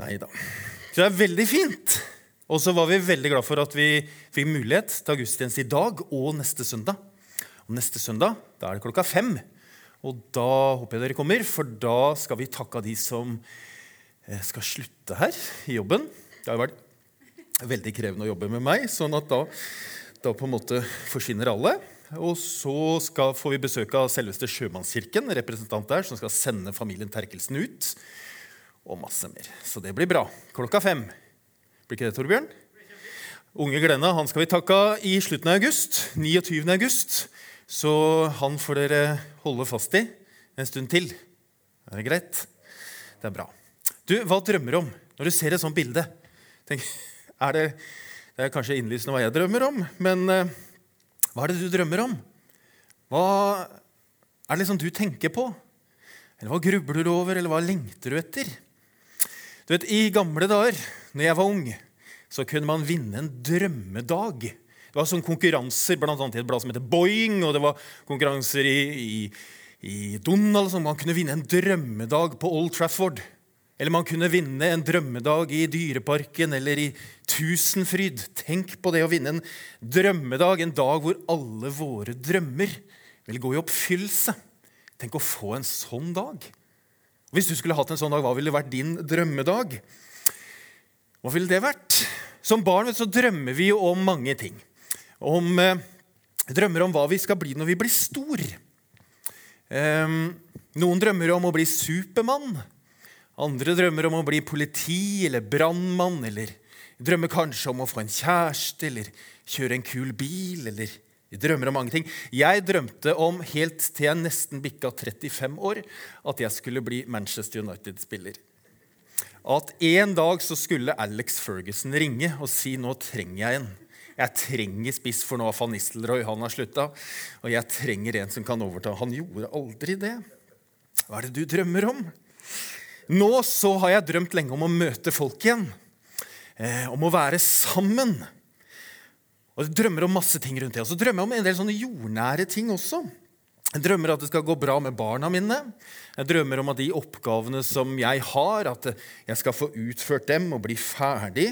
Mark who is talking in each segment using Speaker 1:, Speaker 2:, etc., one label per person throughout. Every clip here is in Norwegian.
Speaker 1: Nei da. Så det er veldig fint. Og så var vi veldig glad for at vi fikk mulighet til gudstjeneste i dag og neste søndag. Og neste søndag da er det klokka fem. Og da håper jeg dere kommer, for da skal vi takke av de som eh, skal slutte her i jobben. Det har vært veldig krevende å jobbe med meg, sånn at da, da på en måte forsvinner alle. Og så skal, får vi besøk av selveste Sjømannskirken, representant der, som skal sende familien Terkelsen ut. Og masse mer. Så det blir bra. Klokka fem. Blir ikke det, Torbjørn? Unge Glenna han skal vi takke i slutten av august. 29. august. Så han får dere holde fast i en stund til. Er det greit? Det er bra. Du, hva drømmer du om når du ser et sånt bilde? Tenk, er det, det er kanskje innlysende hva jeg drømmer om, men uh, hva er det du drømmer om? Hva er det liksom du tenker på? Eller hva grubler du over, eller hva lengter du etter? Du vet, I gamle dager, når jeg var ung, så kunne man vinne en drømmedag. Det var sånn konkurranser blant annet i et blad som heter Boeing, og det var konkurranser i, i, i Donald. Man kunne vinne en drømmedag på Old Trafford. Eller man kunne vinne en drømmedag i Dyreparken eller i Tusenfryd. Tenk på det å vinne en drømmedag, en dag hvor alle våre drømmer vil gå i oppfyllelse. Tenk å få en sånn dag. Hvis du skulle hatt en sånn dag, hva ville vært din drømmedag? Hva ville det vært? Som barn så drømmer vi jo om mange ting. Om, eh, drømmer om hva vi skal bli når vi blir stor. Eh, noen drømmer om å bli Supermann. Andre drømmer om å bli politi eller brannmann, eller drømmer kanskje om å få en kjæreste eller kjøre en kul bil. eller de drømmer om mange ting. Jeg drømte om, helt til jeg nesten bikka 35 år, at jeg skulle bli Manchester United-spiller. At en dag så skulle Alex Ferguson ringe og si nå trenger jeg en. Jeg trenger spiss, for nå har van Nistelrooy han har slutta. Og jeg trenger en som kan overta. Han gjorde aldri det. Hva er det du drømmer om? Nå så har jeg drømt lenge om å møte folk igjen. Eh, om å være sammen. Og jeg drømmer om masse ting rundt det. Og så drømmer jeg om en del sånne jordnære ting også. Jeg drømmer at det skal gå bra med barna mine. Jeg drømmer om at de oppgavene som jeg har, at jeg skal få utført dem og bli ferdig.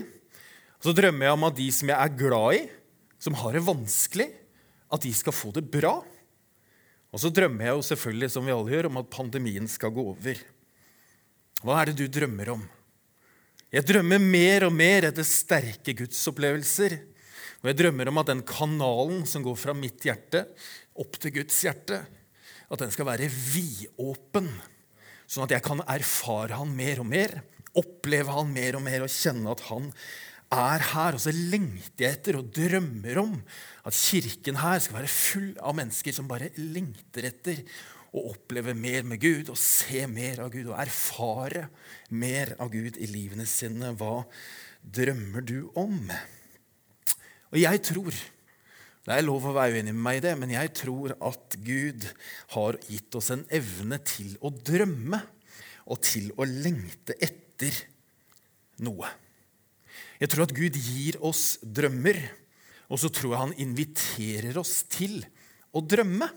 Speaker 1: Og så drømmer jeg om at de som jeg er glad i, som har det vanskelig, at de skal få det bra. Og så drømmer jeg jo selvfølgelig, som vi alle gjør, om at pandemien skal gå over. Hva er det du drømmer om? Jeg drømmer mer og mer etter sterke gudsopplevelser. Og jeg drømmer om at den kanalen som går fra mitt hjerte opp til Guds hjerte, at den skal være vidåpen, sånn at jeg kan erfare han mer og mer, oppleve han mer og mer og kjenne at han er her. Og så lengter jeg etter og drømmer om at kirken her skal være full av mennesker som bare lengter etter å oppleve mer med Gud og se mer av Gud og erfare mer av Gud i livene sine. Hva drømmer du om? Og jeg tror det er lov å være uenig med meg i det, men jeg tror at Gud har gitt oss en evne til å drømme og til å lengte etter noe. Jeg tror at Gud gir oss drømmer, og så tror jeg han inviterer oss til å drømme.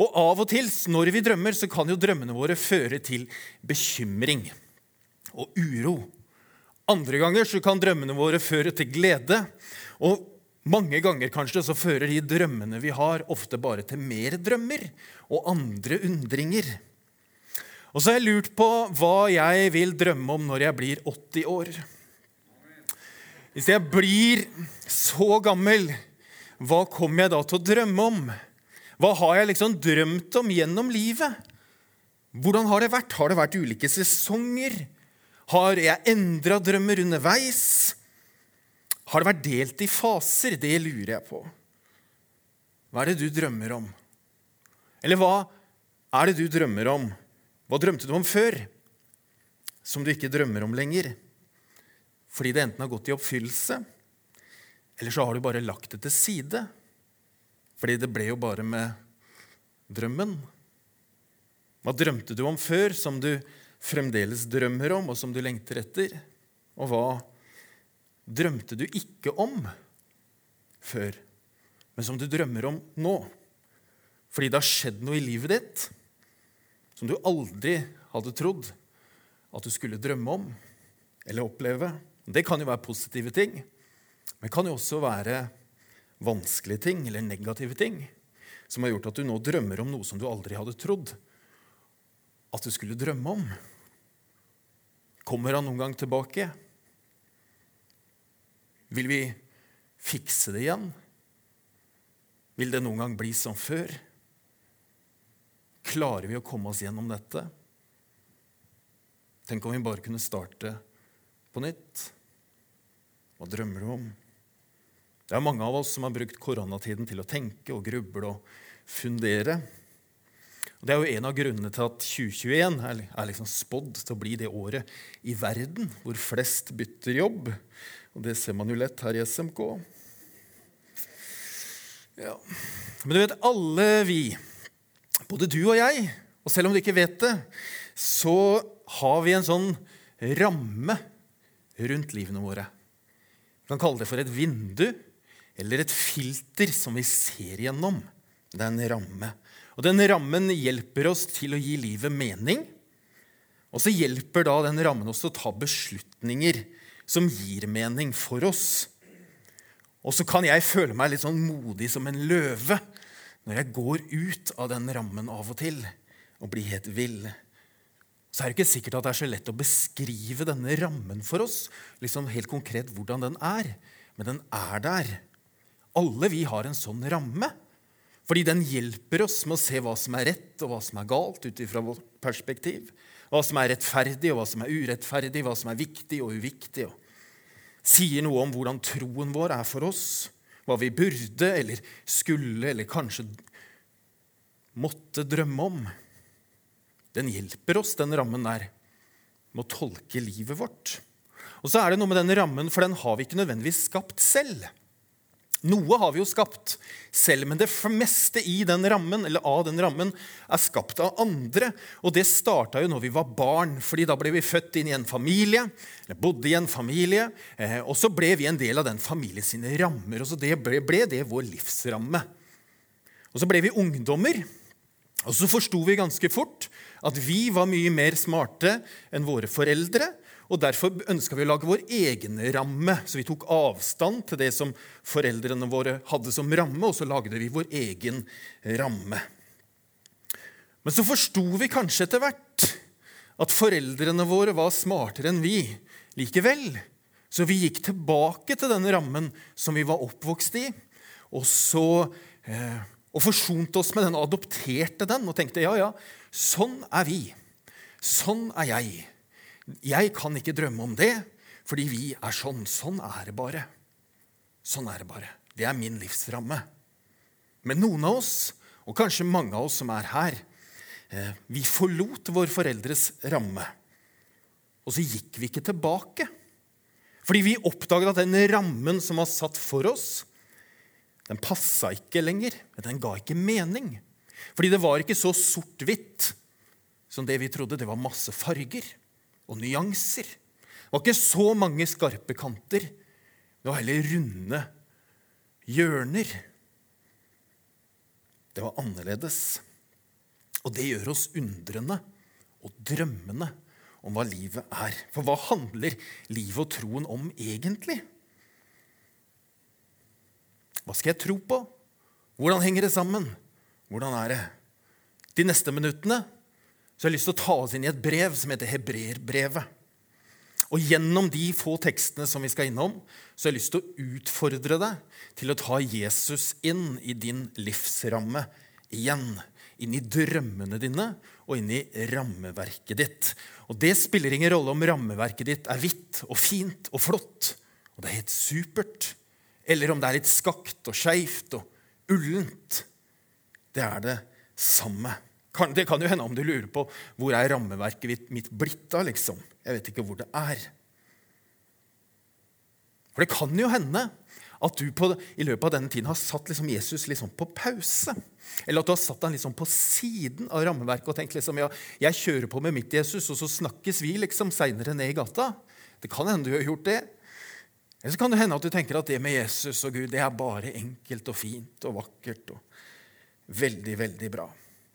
Speaker 1: Og av og til, når vi drømmer, så kan jo drømmene våre føre til bekymring og uro. Andre ganger så kan drømmene våre føre til glede. Og mange ganger kanskje så fører de drømmene vi har, ofte bare til mer drømmer og andre undringer. Og så har jeg lurt på hva jeg vil drømme om når jeg blir 80 år. Hvis jeg blir så gammel, hva kommer jeg da til å drømme om? Hva har jeg liksom drømt om gjennom livet? Hvordan har det vært? Har det vært ulike sesonger? Har jeg endra drømmer underveis? Har det vært delt i faser? Det lurer jeg på. Hva er det du drømmer om? Eller hva er det du drømmer om? Hva drømte du om før, som du ikke drømmer om lenger? Fordi det enten har gått i oppfyllelse, eller så har du bare lagt det til side. Fordi det ble jo bare med drømmen. Hva drømte du om før, som du fremdeles drømmer om, og som du lengter etter? Og hva drømte du ikke om før, men som du drømmer om nå? Fordi det har skjedd noe i livet ditt som du aldri hadde trodd at du skulle drømme om. eller oppleve. Det kan jo være positive ting, men det kan jo også være vanskelige ting eller negative ting som har gjort at du nå drømmer om noe som du aldri hadde trodd at du skulle drømme om. Kommer han noen gang tilbake? Vil vi fikse det igjen? Vil det noen gang bli som før? Klarer vi å komme oss gjennom dette? Tenk om vi bare kunne starte på nytt. Hva drømmer du om? Det er mange av oss som har brukt koronatiden til å tenke og gruble og fundere. Og det er jo en av grunnene til at 2021 er liksom spådd til å bli det året i verden hvor flest bytter jobb. Og det ser man jo lett her i SMK. Ja. Men du vet, alle vi, både du og jeg, og selv om du ikke vet det, så har vi en sånn ramme rundt livene våre. Vi kan kalle det for et vindu eller et filter som vi ser gjennom. Det er en ramme. Og Den rammen hjelper oss til å gi livet mening. Og så hjelper da den rammen oss til å ta beslutninger som gir mening for oss. Og så kan jeg føle meg litt sånn modig som en løve når jeg går ut av den rammen av og til og blir helt vill. Så er det ikke sikkert at det er så lett å beskrive denne rammen for oss, liksom helt konkret hvordan den er. Men den er der. Alle vi har en sånn ramme. Fordi den hjelper oss med å se hva som er rett, og hva som er galt ut ifra vårt perspektiv. Hva som er rettferdig, og hva som er urettferdig, hva som er viktig og uviktig. Og sier noe om hvordan troen vår er for oss, hva vi burde eller skulle eller kanskje måtte drømme om. Den hjelper oss, den rammen der, med å tolke livet vårt. Og så er det noe med den rammen, for den har vi ikke nødvendigvis skapt selv. Noe har vi jo skapt selv, men det meste i den rammen, eller av den rammen er skapt av andre. Og det starta jo når vi var barn, fordi da ble vi født inn i en familie. eller bodde i en familie, eh, Og så ble vi en del av den familien sine rammer. og så det ble, ble det vår livsramme. Og så ble vi ungdommer. Og så forsto vi ganske fort at vi var mye mer smarte enn våre foreldre. Og Derfor ønska vi å lage vår egen ramme. Så vi tok avstand til det som foreldrene våre hadde som ramme, og så lagde vi vår egen ramme. Men så forsto vi kanskje etter hvert at foreldrene våre var smartere enn vi likevel. Så vi gikk tilbake til den rammen som vi var oppvokst i, og så eh, og forsonte oss med den adopterte den og tenkte ja, ja, sånn er vi. Sånn er jeg. Jeg kan ikke drømme om det, fordi vi er sånn. Sånn er det bare. Sånn er det bare. Det er min livsramme. Men noen av oss, og kanskje mange av oss som er her, eh, vi forlot vår foreldres ramme. Og så gikk vi ikke tilbake. Fordi vi oppdaget at den rammen som var satt for oss, den passa ikke lenger. Den ga ikke mening. Fordi det var ikke så sort-hvitt som det vi trodde. Det var masse farger og nyanser. Det var ikke så mange skarpe kanter. Det var heller runde hjørner. Det var annerledes. Og det gjør oss undrende og drømmende om hva livet er. For hva handler livet og troen om egentlig? Hva skal jeg tro på? Hvordan henger det sammen? Hvordan er det? De neste minuttene så jeg har lyst til å ta oss inn i et brev som heter Hebreerbrevet. Og gjennom de få tekstene som vi skal innom, så har jeg lyst til å utfordre deg til å ta Jesus inn i din livsramme igjen. Inn i drømmene dine og inn i rammeverket ditt. Og det spiller ingen rolle om rammeverket ditt er hvitt og fint og flott, og det er helt supert, eller om det er litt skakt og skeivt og ullent. Det er det samme. Det kan jo hende om du lurer på hvor er rammeverket mitt blitt av. liksom. Jeg vet ikke hvor det er. For det kan jo hende at du på, i løpet av denne tiden har satt liksom Jesus liksom på pause. Eller at du har satt han liksom på siden av rammeverket og tenkt liksom, ja, jeg kjører på med mitt Jesus, og så snakkes vi liksom seinere ned i gata. Det kan hende du har gjort det. Eller så kan det hende at du tenker at det med Jesus og Gud det er bare enkelt og fint og vakkert og veldig, veldig bra.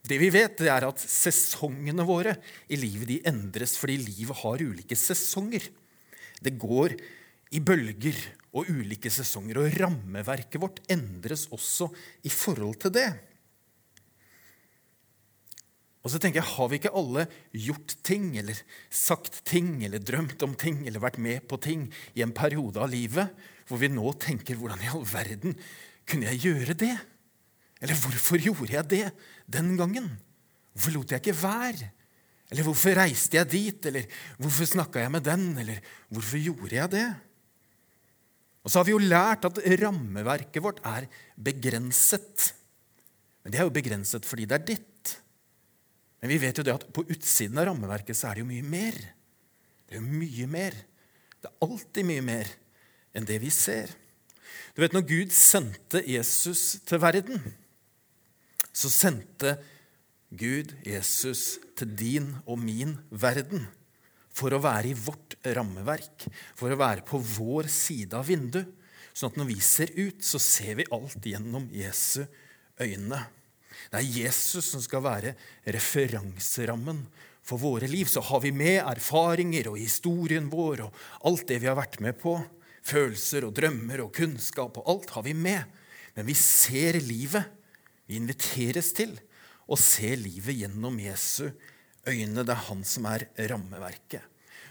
Speaker 1: Det vi vet, det er at sesongene våre i livet de endres fordi livet har ulike sesonger. Det går i bølger og ulike sesonger, og rammeverket vårt endres også i forhold til det. Og så tenker jeg, Har vi ikke alle gjort ting, eller sagt ting, eller drømt om ting, eller vært med på ting i en periode av livet hvor vi nå tenker hvordan i all verden kunne jeg gjøre det? Eller hvorfor gjorde jeg det den gangen? Hvorfor lot jeg ikke være? Eller hvorfor reiste jeg dit? Eller hvorfor snakka jeg med den? Eller hvorfor gjorde jeg det? Og så har vi jo lært at rammeverket vårt er begrenset. Men det er jo begrenset fordi det er ditt. Men vi vet jo det at på utsiden av rammeverket så er det jo mye mer. Det er jo mye mer. Det er alltid mye mer enn det vi ser. Du vet, Når Gud sendte Jesus til verden, så sendte Gud Jesus til din og min verden for å være i vårt rammeverk, for å være på vår side av vinduet. Sånn at når vi ser ut, så ser vi alt gjennom Jesu øyne. Det er Jesus som skal være referanserammen for våre liv. Så har vi med erfaringer og historien vår og alt det vi har vært med på. Følelser og drømmer og kunnskap og alt har vi med. Men vi ser livet. Vi inviteres til å se livet gjennom Jesu øyne. Det er han som er rammeverket.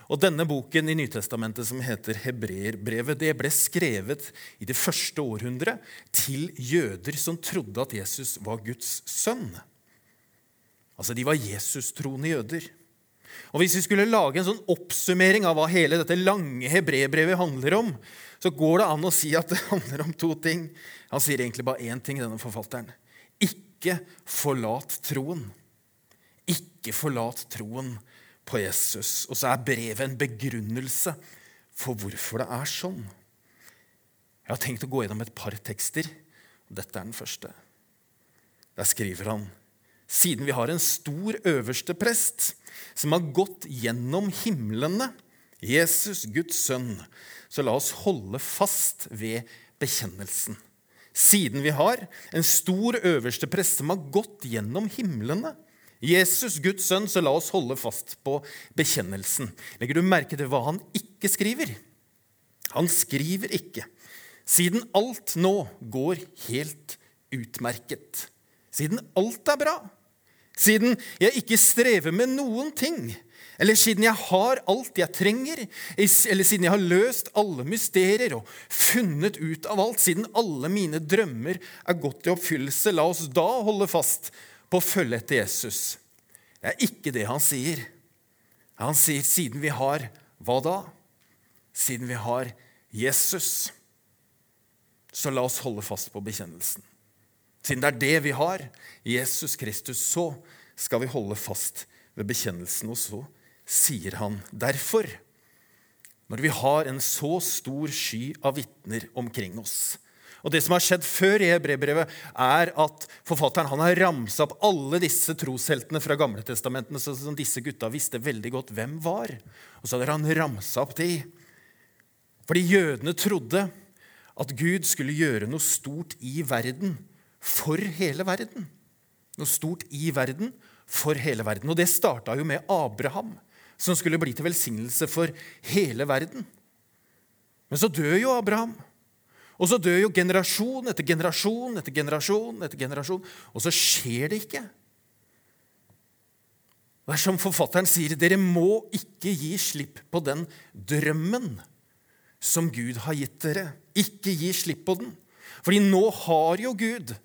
Speaker 1: Og Denne boken i Nytestamentet som heter Hebreerbrevet, det ble skrevet i det første århundret til jøder som trodde at Jesus var Guds sønn. Altså, De var Jesus-troende jøder. Og Hvis vi skulle lage en sånn oppsummering av hva hele dette lange hebreerbrevet handler om, så går det an å si at det handler om to ting. Han sier egentlig bare én ting, denne forfatteren. Ikke forlat troen. Ikke forlat troen på Jesus. Og så er brevet en begrunnelse for hvorfor det er sånn. Jeg har tenkt å gå gjennom et par tekster. og Dette er den første. Der skriver han siden vi har en stor øverste prest som har gått gjennom himlene, Jesus, Guds sønn, så la oss holde fast ved bekjennelsen. Siden vi har en stor øverste prest som har gått gjennom himlene, Jesus, Guds sønn, så la oss holde fast på bekjennelsen. Legger du merke til hva han ikke skriver? Han skriver ikke. Siden alt nå går helt utmerket. Siden alt er bra. Siden jeg ikke strever med noen ting. Eller siden jeg har alt jeg trenger, eller siden jeg har løst alle mysterier og funnet ut av alt, siden alle mine drømmer er gått i oppfyllelse, la oss da holde fast på å følge etter Jesus. Det er ikke det han sier. Han sier siden vi har hva da? Siden vi har Jesus, så la oss holde fast på bekjennelsen. Siden det er det vi har, Jesus Kristus, så skal vi holde fast ved bekjennelsen. Og så sier han derfor, når vi har en så stor sky av vitner omkring oss, og Det som har skjedd før i Hebrevbrevet, er at forfatteren han har ramsa opp alle disse trosheltene fra Gamle testamentene, som disse gutta visste veldig godt hvem var. Og så hadde han ramsa opp de. Fordi jødene trodde at Gud skulle gjøre noe stort i verden for hele verden. Noe stort i verden for hele verden. Og det starta jo med Abraham, som skulle bli til velsignelse for hele verden. Men så dør jo Abraham. Og så dør jo generasjon etter generasjon etter generasjon, etter generasjon, og så skjer det ikke. Det er som forfatteren sier, dere må ikke gi slipp på den drømmen som Gud har gitt dere. Ikke gi slipp på den. Fordi nå har jo Gud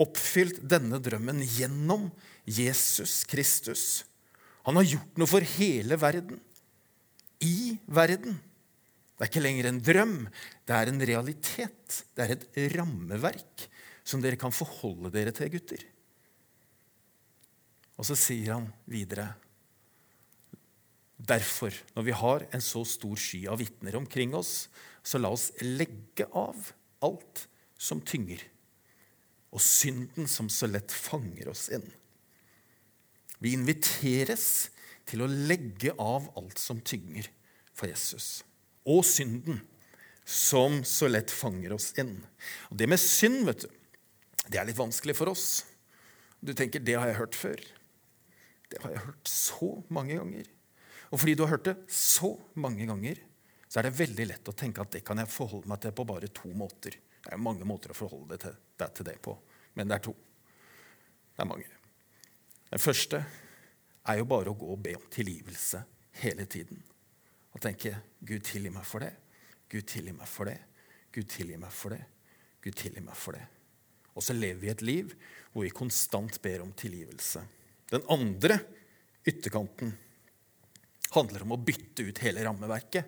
Speaker 1: oppfylt denne drømmen gjennom Jesus Kristus. Han har gjort noe for hele verden. I verden. Det er ikke lenger en drøm, det er en realitet. Det er et rammeverk som dere kan forholde dere til, gutter. Og så sier han videre Derfor, når vi har en så stor sky av vitner omkring oss, så la oss legge av alt som tynger, og synden som så lett fanger oss inn. Vi inviteres til å legge av alt som tynger for Jesus og synden som så lett fanger oss inn. Og Det med synd vet du, det er litt vanskelig for oss. Du tenker 'det har jeg hørt før'. Det har jeg hørt så mange ganger. Og fordi du har hørt det så mange ganger, så er det veldig lett å tenke at det kan jeg forholde meg til på bare to måter. Det er mange måter å forholde deg til, det på, men det er to. Det er mange. Den første er jo bare å gå og be om tilgivelse hele tiden. Og tenke 'Gud, tilgi meg for det'. Gud, tilgi meg for det. Gud, tilgi meg for det. Gud, tilgi meg for det. Og så lever vi et liv hvor vi konstant ber om tilgivelse. Den andre ytterkanten handler om å bytte ut hele rammeverket.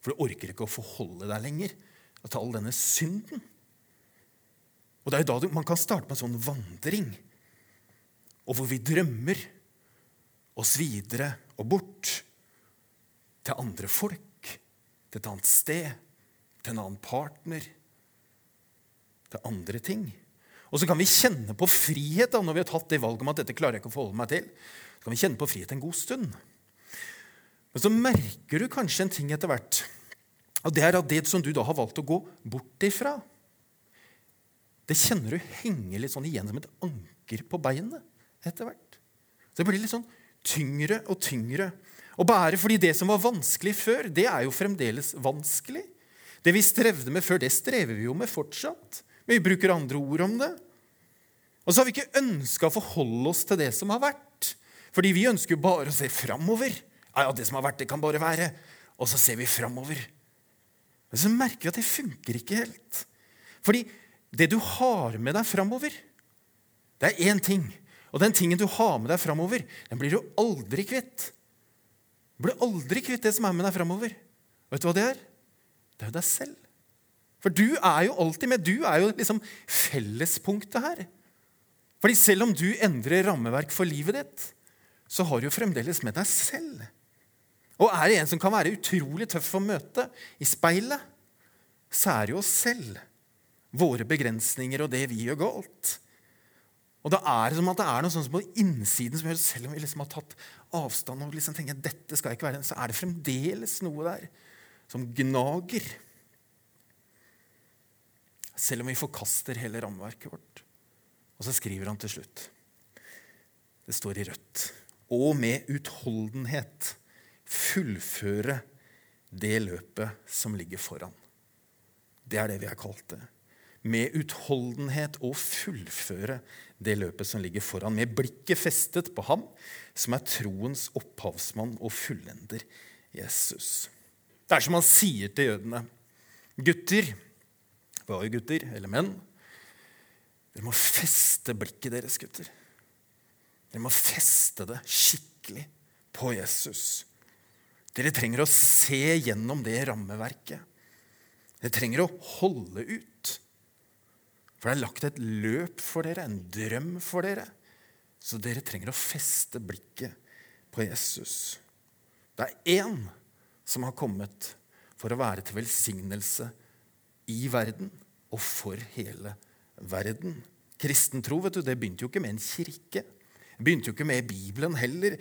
Speaker 1: For du orker ikke å forholde deg lenger til all denne synden. Og Det er jo da man kan starte med en sånn vandring, og hvor vi drømmer oss videre og bort til andre folk, til et annet sted, til en annen partner, til andre ting. Og så kan vi kjenne på frihet da, når vi har tatt det valget om at dette klarer jeg ikke å forholde meg til. Så kan vi kjenne på frihet en god stund. Men så merker du kanskje en ting etter hvert. Og det er at det som du da har valgt å gå bort ifra, det kjenner du henger litt sånn igjen som et anker på beinet etter hvert. Det blir litt sånn tyngre og tyngre å bære, fordi det som var vanskelig før, det er jo fremdeles vanskelig. Det vi strevde med før, det strever vi jo med fortsatt. Men vi bruker andre ord om det. Og så har vi ikke ønska å forholde oss til det som har vært. Fordi vi ønsker jo bare å se framover. Ja, ja, det som har vært, det kan bare være. Og så ser vi framover. Men så merker vi at det funker ikke helt. Fordi det du har med deg framover, det er én ting. Og den tingen du har med deg framover, den blir du aldri kvitt. Du blir aldri kvitt det som er med deg framover. Vet du hva det er? Det er jo deg selv. For du er jo alltid med. Du er jo liksom fellespunktet her. Fordi selv om du endrer rammeverk for livet ditt, så har du jo fremdeles med deg selv. Og er det en som kan være utrolig tøff å møte i speilet, så er det jo oss selv. Våre begrensninger og det vi gjør galt. Og da er det som at det er noe sånt på innsiden som gjør selv om vi liksom har tatt avstand og liksom tenker dette skal ikke være, så er det fremdeles noe der som gnager. Selv om vi forkaster hele rammeverket vårt. Og så skriver han til slutt. Det står i rødt. Og med utholdenhet fullføre det løpet som ligger foran. Det er det vi har kalt det. Med utholdenhet å fullføre det løpet som ligger foran. Med blikket festet på ham som er troens opphavsmann og fullender, Jesus. Det er som han sier til jødene. Gutter, var jo gutter, eller menn, dere må feste blikket deres, gutter. Dere må feste det skikkelig på Jesus. Dere trenger å se gjennom det rammeverket. Dere trenger å holde ut. For det er lagt et løp for dere, en drøm for dere. Så dere trenger å feste blikket på Jesus. Det er én som har kommet for å være til velsignelse i verden og for hele verden. Kristen tro vet du, det begynte jo ikke med en kirke. Det begynte jo ikke med Bibelen heller.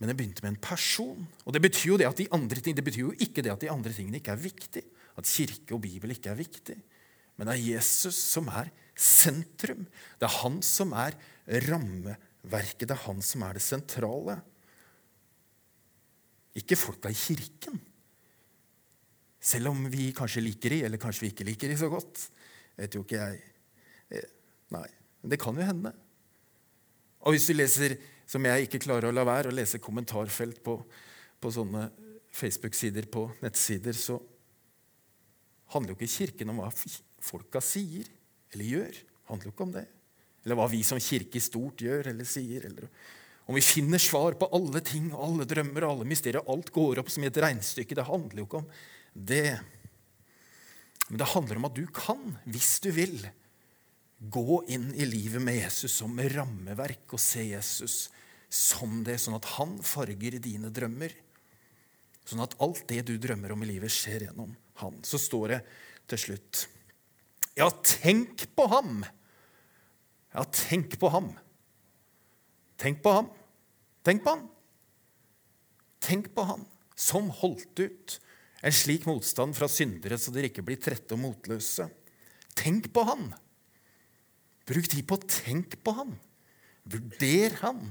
Speaker 1: Men det begynte med en person. Og Det betyr jo det at de andre ting, det betyr jo ikke det at de andre tingene ikke er viktige. At kirke og Bibel ikke er viktig. Men det er Jesus som er sentrum. Det er han som er rammeverket. Det er han som er det sentrale. Ikke folka i kirken. Selv om vi kanskje liker de, eller kanskje vi ikke liker de så godt. Vet jo ikke jeg. Eh, nei, men det kan jo hende. Og hvis du leser som jeg ikke klarer å la være å lese kommentarfelt på, på sånne Facebook-sider på nettsider, så handler jo ikke Kirken om hva folka sier eller gjør. Det handler jo ikke om det. Eller hva vi som kirke i stort gjør eller sier. Eller om vi finner svar på alle ting alle drømmer alle mysterier. Alt går opp som i et regnestykke. Det handler jo ikke om det. Men det handler om at du kan, hvis du vil, gå inn i livet med Jesus som rammeverk og se Jesus som det, sånn at han farger dine drømmer. Sånn at alt det du drømmer om i livet, skjer gjennom han. Så står det til slutt Ja, tenk på ham! Ja, tenk på ham. Tenk på ham. Tenk på ham. Tenk på ham som holdt ut en slik motstand fra syndere så dere ikke blir trette og motløse. Tenk på han. Bruk tid på å tenke på han. Vurder han.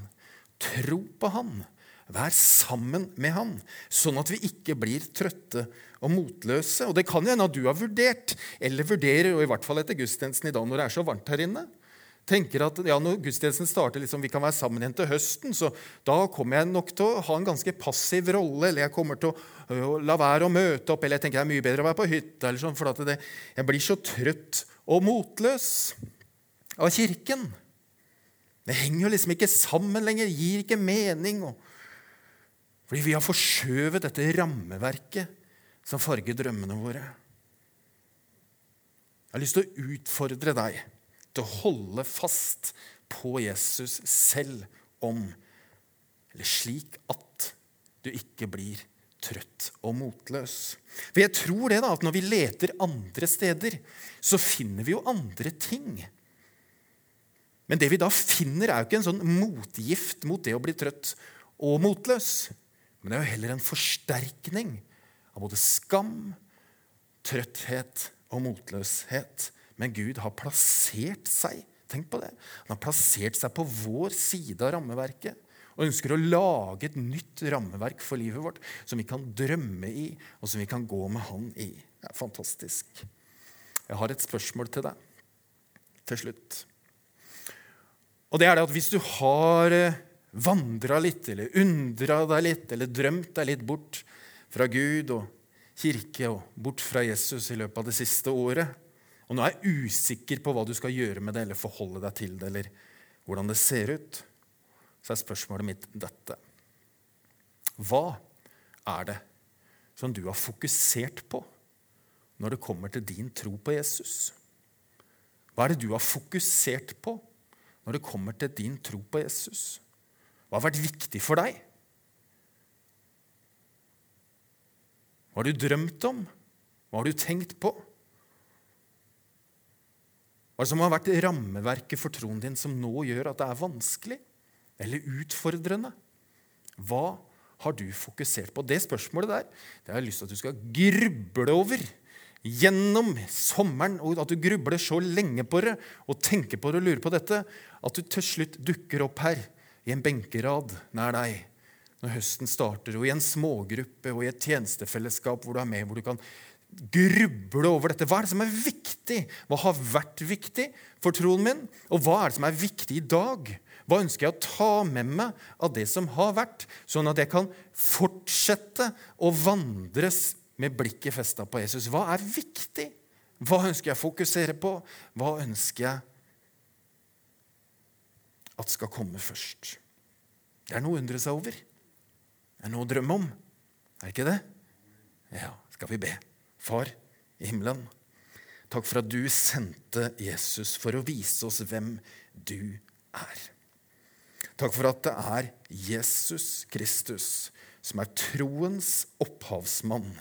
Speaker 1: Tro på Han. Vær sammen med Han, sånn at vi ikke blir trøtte og motløse. Og Det kan hende at du har vurdert, eller vurderer, og i hvert fall etter gudstjenesten i dag når det er så varmt her inne, tenker at ja, når gudstjenesten starter, liksom, vi kan være sammen igjen til høsten, så da kommer jeg nok til å ha en ganske passiv rolle, eller jeg kommer til å, la være å møte opp, eller jeg tenker det er mye bedre å være på hytta, eller sånn, for det, jeg blir så trøtt og motløs av Kirken. Det henger jo liksom ikke sammen lenger, gir ikke mening. Og, fordi vi har forskjøvet dette rammeverket som farger drømmene våre. Jeg har lyst til å utfordre deg til å holde fast på Jesus selv om Eller slik at du ikke blir trøtt og motløs. For jeg tror det da, at når vi leter andre steder, så finner vi jo andre ting. Men det vi da finner, er jo ikke en sånn motgift mot det å bli trøtt og motløs. Men det er jo heller en forsterkning av både skam, trøtthet og motløshet. Men Gud har plassert seg tenk på det, han har plassert seg på vår side av rammeverket og ønsker å lage et nytt rammeverk for livet vårt som vi kan drømme i, og som vi kan gå med Han i. Det er fantastisk. Jeg har et spørsmål til deg til slutt. Og det er det at hvis du har eh, vandra litt, eller undra deg litt, eller drømt deg litt bort fra Gud og kirke og bort fra Jesus i løpet av det siste året, og nå er jeg usikker på hva du skal gjøre med det, eller forholde deg til det, eller hvordan det ser ut, så er spørsmålet mitt dette. Hva er det som du har fokusert på når det kommer til din tro på Jesus? Hva er det du har fokusert på når det kommer til din tro på Jesus? Hva har vært viktig for deg? Hva har du drømt om? Hva har du tenkt på? Hva er det som har vært rammeverket for troen din som nå gjør at det er vanskelig eller utfordrende? Hva har du fokusert på? Det spørsmålet der det har jeg lyst til at du skal gruble over gjennom sommeren, og at du grubler så lenge på det og tenker på det og lurer på dette, at du til slutt dukker opp her i en benkerad nær deg når høsten starter, og i en smågruppe og i et tjenestefellesskap hvor du er med, hvor du kan gruble over dette. Hva er det som er viktig? Hva har vært viktig for troen min? Og hva er det som er viktig i dag? Hva ønsker jeg å ta med meg av det som har vært, sånn at jeg kan fortsette å vandres med blikket festa på Jesus? Hva er viktig? Hva ønsker jeg å fokusere på? Hva ønsker jeg at skal komme først? Det er noe å undre seg over. Det er noe å drømme om. Er ikke det? Ja, skal vi be. Far i himmelen, takk for at du sendte Jesus for å vise oss hvem du er. Takk for at det er Jesus Kristus som er troens opphavsmann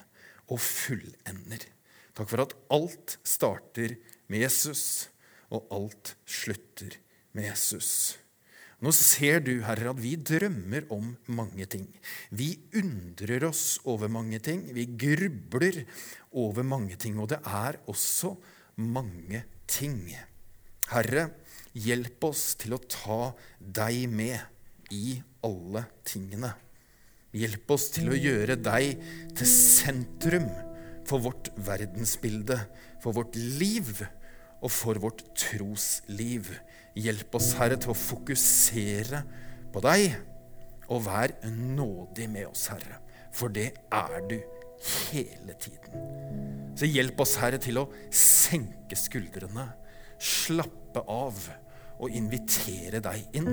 Speaker 1: og fullender. Takk for at alt starter med Jesus, og alt slutter med Jesus. Nå ser du, Herre, at vi drømmer om mange ting. Vi undrer oss over mange ting. Vi grubler over mange ting. Og det er også mange ting. Herre, hjelp oss til å ta deg med i alle tingene. Hjelp oss til å gjøre deg til sentrum for vårt verdensbilde, for vårt liv og for vårt trosliv. Hjelp oss, Herre, til å fokusere på deg, og vær nådig med oss, Herre. For det er du hele tiden. Så hjelp oss, Herre, til å senke skuldrene, slappe av og invitere deg inn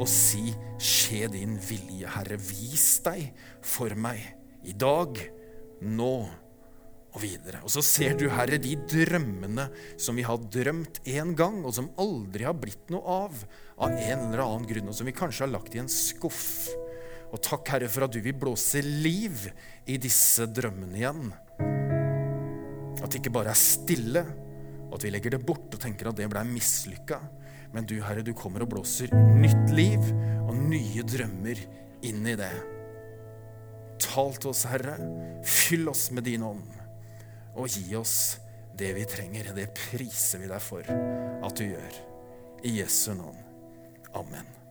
Speaker 1: og si, skje din vilje, Herre. Vis deg for meg i dag, nå og videre. Og så ser du, Herre, de drømmene som vi har drømt en gang, og som aldri har blitt noe av, av en eller annen grunn, og som vi kanskje har lagt i en skuff. Og takk, Herre, for at du vil blåse liv i disse drømmene igjen. At det ikke bare er stille, og at vi legger det bort og tenker at det blei mislykka. Men du, Herre, du kommer og blåser nytt liv og nye drømmer inn i det. Tal til oss, Herre. Fyll oss med din ånd og gi oss det vi trenger. Det priser vi deg for at du gjør. I Jesu navn. Amen.